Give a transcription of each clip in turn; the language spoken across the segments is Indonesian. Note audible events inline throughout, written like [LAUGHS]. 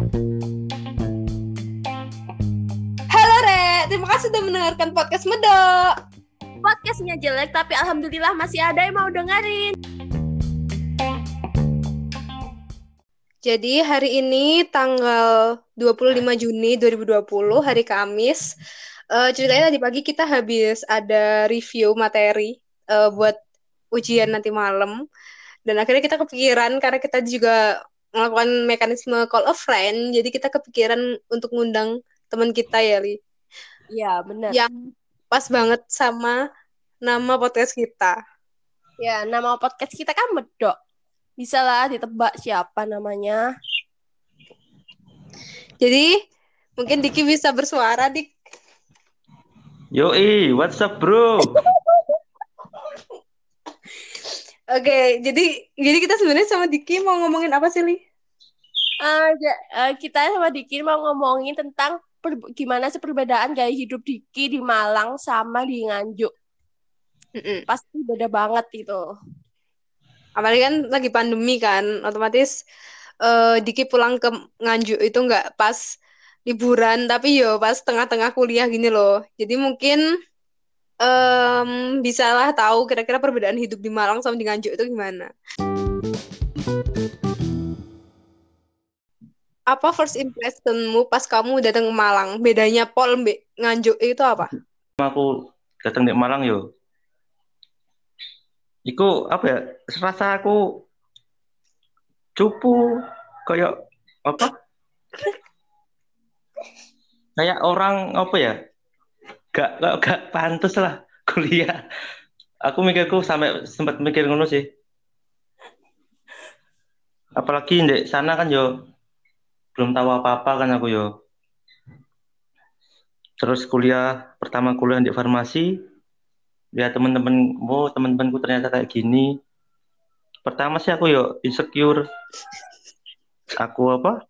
Halo Re, terima kasih sudah mendengarkan podcast Medok. Podcastnya jelek tapi alhamdulillah masih ada yang mau dengerin. Jadi hari ini tanggal 25 Juni 2020, hari Kamis. Uh, ceritanya tadi pagi kita habis ada review materi uh, buat ujian nanti malam. Dan akhirnya kita kepikiran karena kita juga melakukan mekanisme call a friend, jadi kita kepikiran untuk ngundang teman kita ya, Li. Iya, benar. Yang pas banget sama nama podcast kita. Ya, nama podcast kita kan Medok. Bisa lah ditebak siapa namanya. Jadi, mungkin Diki bisa bersuara, Dik. Yoi, what's up, bro? [LAUGHS] Oke, jadi jadi kita sebenarnya sama Diki mau ngomongin apa sih, Li? Uh, uh, kita sama Diki mau ngomongin tentang per, gimana sih perbedaan gaya hidup Diki di Malang sama di Nganjuk. Mm -mm. Pasti beda banget itu. Apalagi kan lagi pandemi kan, otomatis uh, Diki pulang ke Nganjuk itu nggak pas liburan, tapi yo pas tengah-tengah kuliah gini loh. Jadi mungkin um, bisalah tahu kira-kira perbedaan hidup di Malang sama di Nganjuk itu gimana. Apa first impressionmu pas kamu datang ke Malang? Bedanya Pol Mbak Nganjuk itu apa? Aku datang di Malang yo. Iku apa ya? Serasa aku cupu kayak apa? [LAUGHS] kayak orang apa ya? gak gak, gak pantas lah kuliah aku mikirku sampai sempat mikir ngono sih apalagi di sana kan yo belum tahu apa-apa kan aku yo. Terus kuliah pertama kuliah di farmasi. Lihat teman-teman oh teman-temanku ternyata kayak gini. Pertama sih aku yo insecure. Aku apa?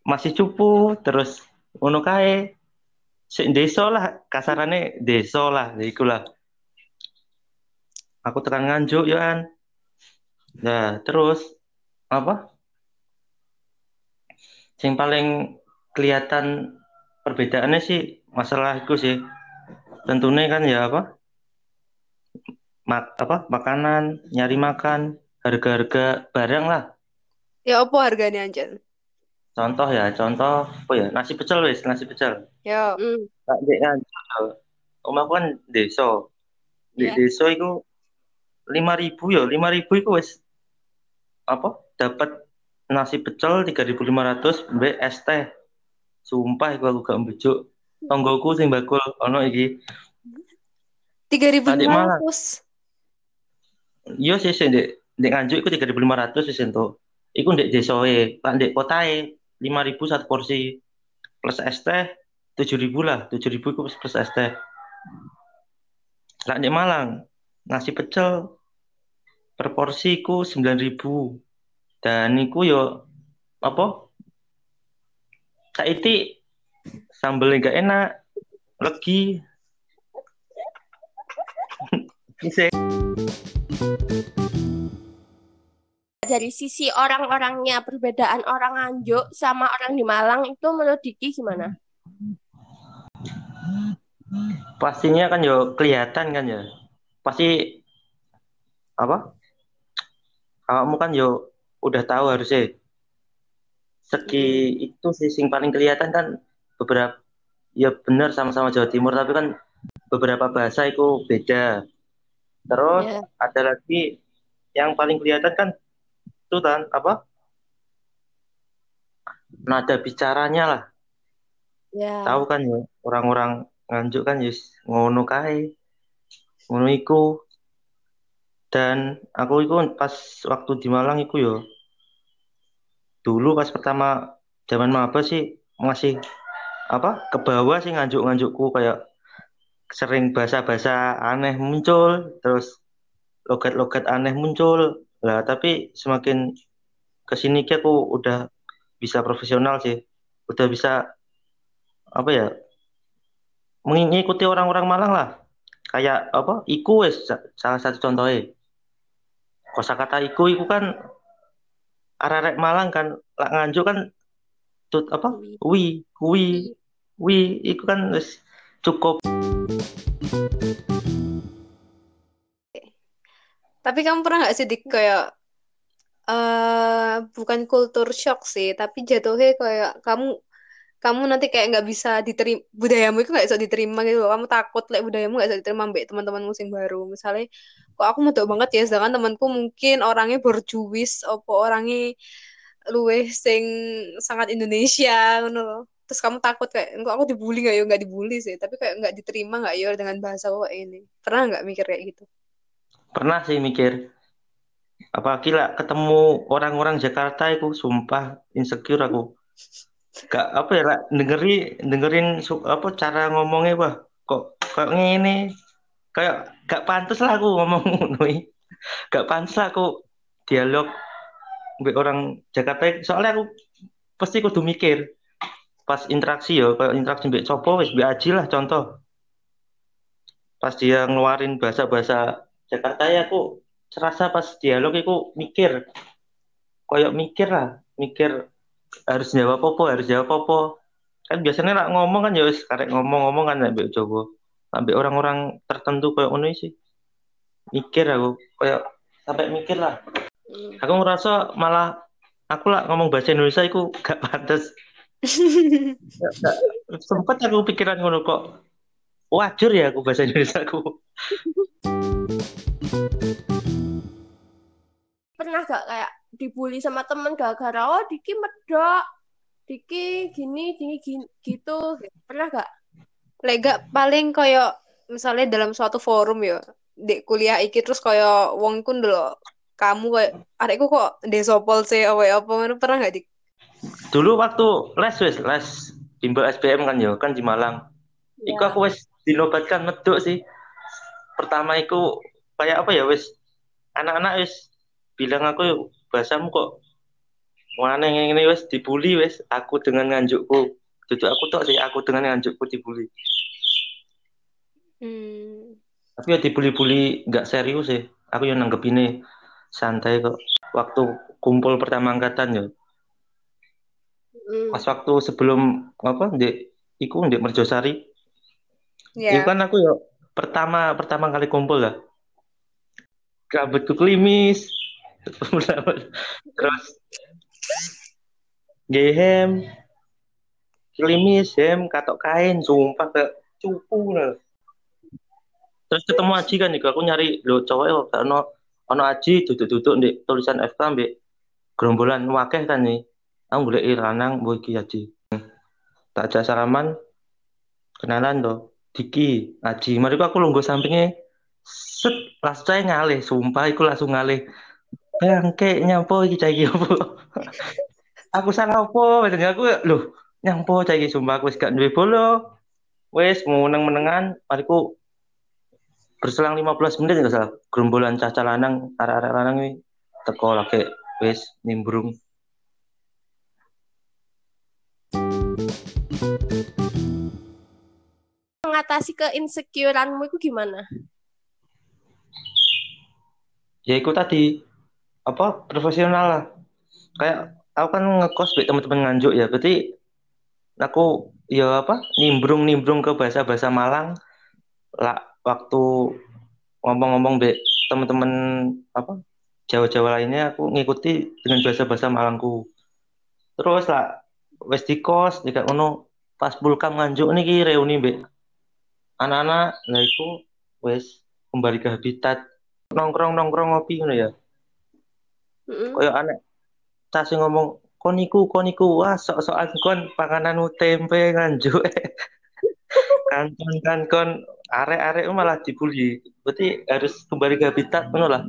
Masih cupu terus ngono kae. Desa lah kasarannya desa lah ikulah aku tekan nganjuk ya kan nah terus apa yang paling kelihatan perbedaannya sih masalah itu sih tentunya kan ya apa mak apa makanan nyari makan harga-harga barang lah ya apa harganya anjir Contoh ya, contoh apa ya? Nasi pecel wis, nasi pecel. Ya. Mm. Tak dek Omahku kan desa. Di yeah. desa itu lima ribu ya, lima ribu itu wis apa? Dapat nasi pecel tiga ribu lima ratus mbak es teh. Sumpah iku aku gak mbejuk. Tonggoku sing bakul ono iki. Tiga ribu lima ratus. Iya sih sih dek dek nganjuk iku tiga ribu lima ratus sih entuk. Iku ndek desoe, pak ndek kotae lima ribu satu porsi plus es teh tujuh ribu lah tujuh ribu plus, es teh lah di Malang nasi pecel per porsi ku sembilan ribu dan niku yo apa itu sambelnya gak enak [LAUGHS] bisa dari sisi orang-orangnya perbedaan orang Nganjuk sama orang di Malang itu menurut Diki gimana? Pastinya kan yo kelihatan kan ya. Pasti apa? Kamu kan yo udah tahu harusnya. Segi itu sih sing paling kelihatan kan beberapa ya benar sama-sama Jawa Timur tapi kan beberapa bahasa itu beda. Terus yeah. ada lagi yang paling kelihatan kan itu kan apa nada bicaranya lah ya. tahu kan ya orang-orang nganjuk kan yus ngono kae ngono iku dan aku itu pas waktu di Malang iku yo dulu pas pertama zaman apa sih masih apa ke bawah sih nganjuk-nganjukku kayak sering bahasa-bahasa aneh muncul terus logat-logat aneh muncul. Lah tapi semakin ke sini ki aku udah bisa profesional sih udah bisa apa ya mengikuti orang-orang Malang lah. Kayak apa iku wes salah satu contohnya kosakata iku iku kan arek Malang kan lak nganjuk kan tut apa? Wi wi wi itu kan cukup. Tapi kamu pernah nggak sih di kayak uh, bukan kultur shock sih tapi jatuhnya kayak kamu kamu nanti kayak nggak bisa diterima budayamu itu nggak bisa diterima gitu loh. Kamu takut lah like, budayamu nggak bisa diterima mbak teman-teman musim baru. Misalnya kok aku mau banget ya sedangkan temanku mungkin orangnya berjuwis apa orangnya luwe sing sangat Indonesia ngono terus kamu takut kayak enggak aku dibully nggak ya? Nggak dibully sih tapi kayak nggak diterima nggak ya dengan bahasa kayak ini. Pernah nggak mikir kayak gitu? Pernah sih mikir. Apalagi lah ketemu orang-orang Jakarta itu sumpah insecure aku. Gak apa ya lah dengeri dengerin apa cara ngomongnya wah kok kayak ini kayak gak pantas lah aku ngomong [LAUGHS] nui gak pantas lah aku dialog dengan orang Jakarta soalnya aku pasti kudu mikir pas interaksi ya kayak interaksi mbak copo wis mbak aji lah contoh. Pas dia ngeluarin bahasa-bahasa Jakarta ya aku serasa pas dialog itu mikir. Koyok mikir lah mikir harus jawab apa harus jawab apa. Kan biasanya lah ngomong kan ya wis karek ngomong-ngomong kan sampai coba sampai orang-orang tertentu kayak ini sih. Mikir aku kayak sampai mikir lah. Hmm. aku ngerasa malah aku lah ngomong bahasa Indonesia itu gak pantas. [LAUGHS] Sempat aku pikiran ngono kok wajar ya aku bahasa Indonesia aku. Pernah gak kayak dibully sama temen gara-gara oh Diki medok Diki gini gini, gini gitu. Pernah gak lega paling koyo misalnya dalam suatu forum ya di kuliah iki terus koyo wong kun dulu kamu kayak adekku kok desopol sih apa apa pernah gak dik dulu waktu les wes les bimbel SBM kan ya kan di Malang. Ya. Iku aku wes dinobatkan medok sih. Pertama iku kayak apa ya wes anak-anak wes bilang aku bahasamu kok mana yang ini wes dibully wes aku dengan nganjukku itu aku tuh sih aku dengan nganjukku dibully. Hmm. tapi ya dibully-bully nggak serius sih. Aku yang nanggep ini santai kok. Waktu kumpul pertama angkatan ya. Hmm. pas waktu sebelum apa di iku di Merjosari. Yeah. itu kan aku ya pertama pertama kali kumpul lah. Rambutku klimis. [LAUGHS] Terus gehem kelimis hem katok kain sumpah ke cupu lah terus ketemu Aji kan juga aku nyari lo cowok kok ono ono Aji duduk-duduk di tulisan FK mbek gerombolan wakeh kan nih aku boleh lanang boy Aji. Tak ajak salaman kenalan do Diki Aji. Mari aku lungguh sampingnya. Set langsung saya ngalih sumpah aku langsung ngalih. Bangke nyampo iki cah iki opo [LAUGHS] aku salah opo aku loh nyampo cah iki sumpah aku wis gak duwe bolo. Wis mau meneng-menengan mariku berselang 15 menit enggak salah. Gerombolan caca lanang arek-arek lanang iki teko lagi. Wis nimbrung. Mengatasi keinsecureanmu itu gimana? Ya itu tadi apa profesional lah. Kayak aku kan ngekos buat teman-teman nganjuk ya. Berarti aku ya apa nimbrung nimbrung ke bahasa bahasa Malang lah waktu ngomong-ngomong be teman-teman apa Jawa-Jawa lainnya aku ngikuti dengan bahasa-bahasa Malangku terus lah wes di kos jika uno pas bulkam nganjuk nih reuni be anak-anak lah itu wes kembali ke habitat nongkrong nongkrong ngopi ngono ya Mm-hmm. Koyo aneh. Tas ngomong koniku koniku wah sok-sokan kon panganan tempe nganjuk. [LAUGHS] kan kon kan kon arek-arek malah dibully. Berarti harus kembali ke habitat ngono lah.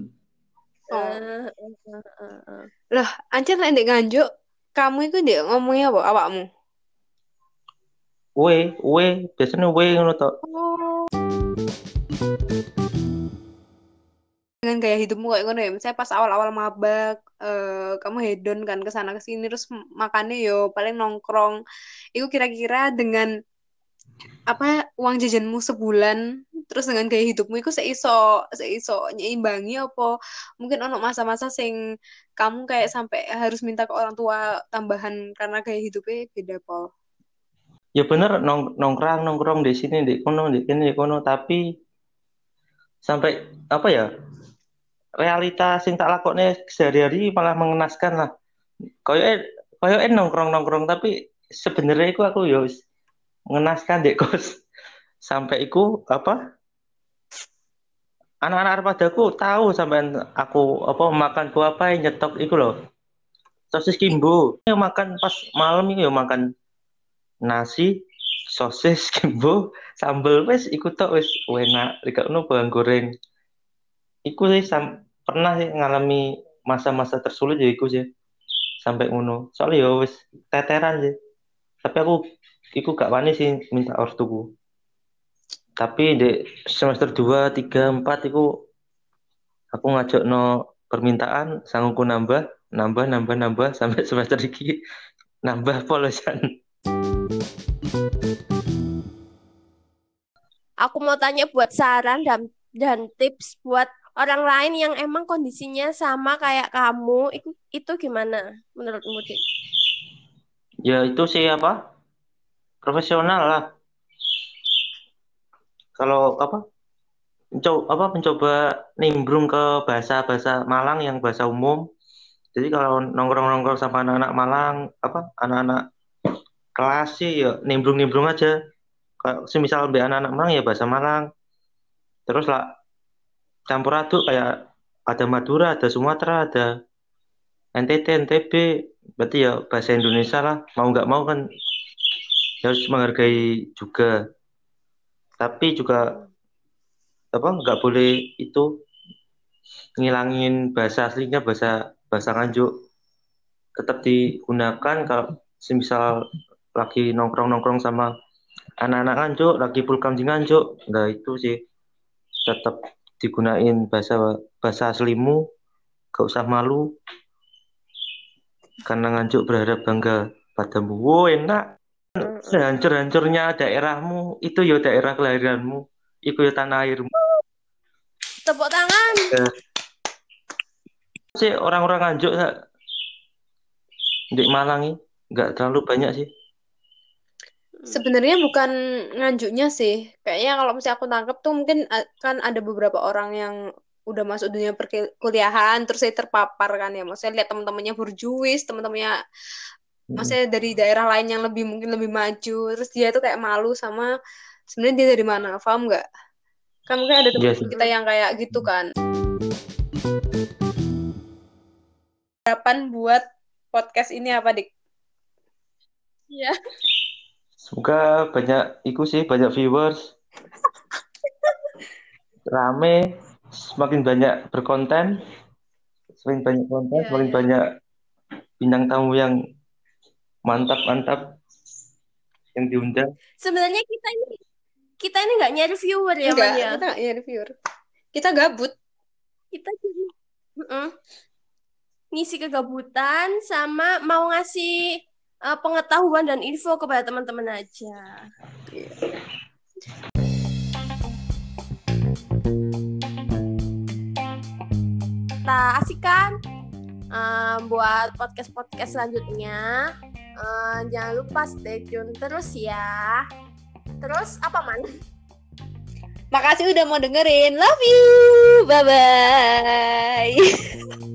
Oh. Uh, uh, uh, uh. Lah, anjir nek nganjuk, kamu itu dia ngomongnya apa awakmu? We, we, biasanya we ngono to. Oh dengan gaya hidupmu kayak ngono ya. Misalnya pas awal-awal maba uh, kamu hedon kan ke sana ke sini terus makannya yo paling nongkrong. Itu kira-kira dengan apa uang jajanmu sebulan terus dengan gaya hidupmu itu seiso seiso nyeimbangi apa? Mungkin ono masa-masa sing kamu kayak sampai harus minta ke orang tua tambahan karena gaya hidupnya beda po ya bener nong nongkrong nongkrong di sini di kono di sini di kono. Tapi sampai apa ya realita sing tak lakone sehari-hari malah mengenaskan lah. Koyo koyo nongkrong nongkrong tapi sebenarnya itu aku ya mengenaskan dek kos. [LAUGHS] Sampai iku apa? Anak-anak padaku tahu sampai aku apa makan buah apa yang nyetok iku loh sosis kimbo. Yang makan pas malam itu ya makan nasi sosis [LAUGHS] kimbo sambel wes ikut tok wes enak. Rika no bawang goreng iku sih sam pernah sih ngalami masa-masa tersulit ya iku sih. Sampai ngono. Soalnya ya wes teteran sih. Tapi aku iku gak wani sih minta ortuku. Tapi di semester 2, 3, 4 itu aku ngajak no permintaan sanggupku nambah nambah nambah nambah sampai [LAUGHS] semester ini nambah polosan. Aku mau tanya buat saran dan dan tips buat orang lain yang emang kondisinya sama kayak kamu itu itu gimana menurutmu Dik? Ya itu sih apa profesional lah kalau apa mencoba apa mencoba nimbrung ke bahasa-bahasa Malang yang bahasa umum. Jadi kalau nongkrong-nongkrong sama anak-anak Malang, apa anak-anak kelas sih ya nimbrung-nimbrung aja. Kalau semisal anak-anak Malang ya bahasa Malang. Terus lah campur aduk kayak ada Madura, ada Sumatera, ada NTT, NTB, berarti ya bahasa Indonesia lah. Mau nggak mau kan harus menghargai juga. Tapi juga apa nggak boleh itu ngilangin bahasa aslinya bahasa bahasa nganjuk. Tetap digunakan kalau semisal lagi nongkrong nongkrong sama anak-anak nganjuk lagi pulkam di nganjuk. Nggak itu sih. Tetap digunain bahasa bahasa aslimu gak usah malu karena nganjuk berharap bangga padamu wow enak Sehancur-hancurnya daerahmu, itu ya daerah kelahiranmu, itu ya tanah airmu. Tepuk tangan. Ya. Sih orang-orang Nganjuk di Malang ini nggak terlalu banyak sih. Sebenarnya bukan nganjuknya sih. Kayaknya kalau misalnya aku tangkap tuh mungkin kan ada beberapa orang yang udah masuk dunia perkuliahan terus saya terpapar kan ya. Maksudnya lihat teman-temannya berjuis, teman-temannya maksudnya dari daerah lain yang lebih mungkin lebih maju terus dia tuh kayak malu sama sebenarnya dia dari mana paham nggak kan mungkin ada teman yes. Iya kita yang kayak gitu kan harapan buat podcast ini apa dik Iya. Semoga banyak ikut sih banyak viewers. Rame, semakin banyak berkonten, semakin banyak konten, yeah, semakin yeah. banyak bintang tamu yang mantap mantap yang diundang sebenarnya kita ini kita ini nggak nyari viewer ya Enggak, ya kita nggak nyari viewer kita gabut kita uh -uh. ngisi kegabutan sama mau ngasih uh, pengetahuan dan info kepada teman-teman aja kita asik uh, buat podcast podcast selanjutnya Uh, jangan lupa stay tune terus ya. Terus apa man? Makasih udah mau dengerin. Love you. Bye bye. [LAUGHS]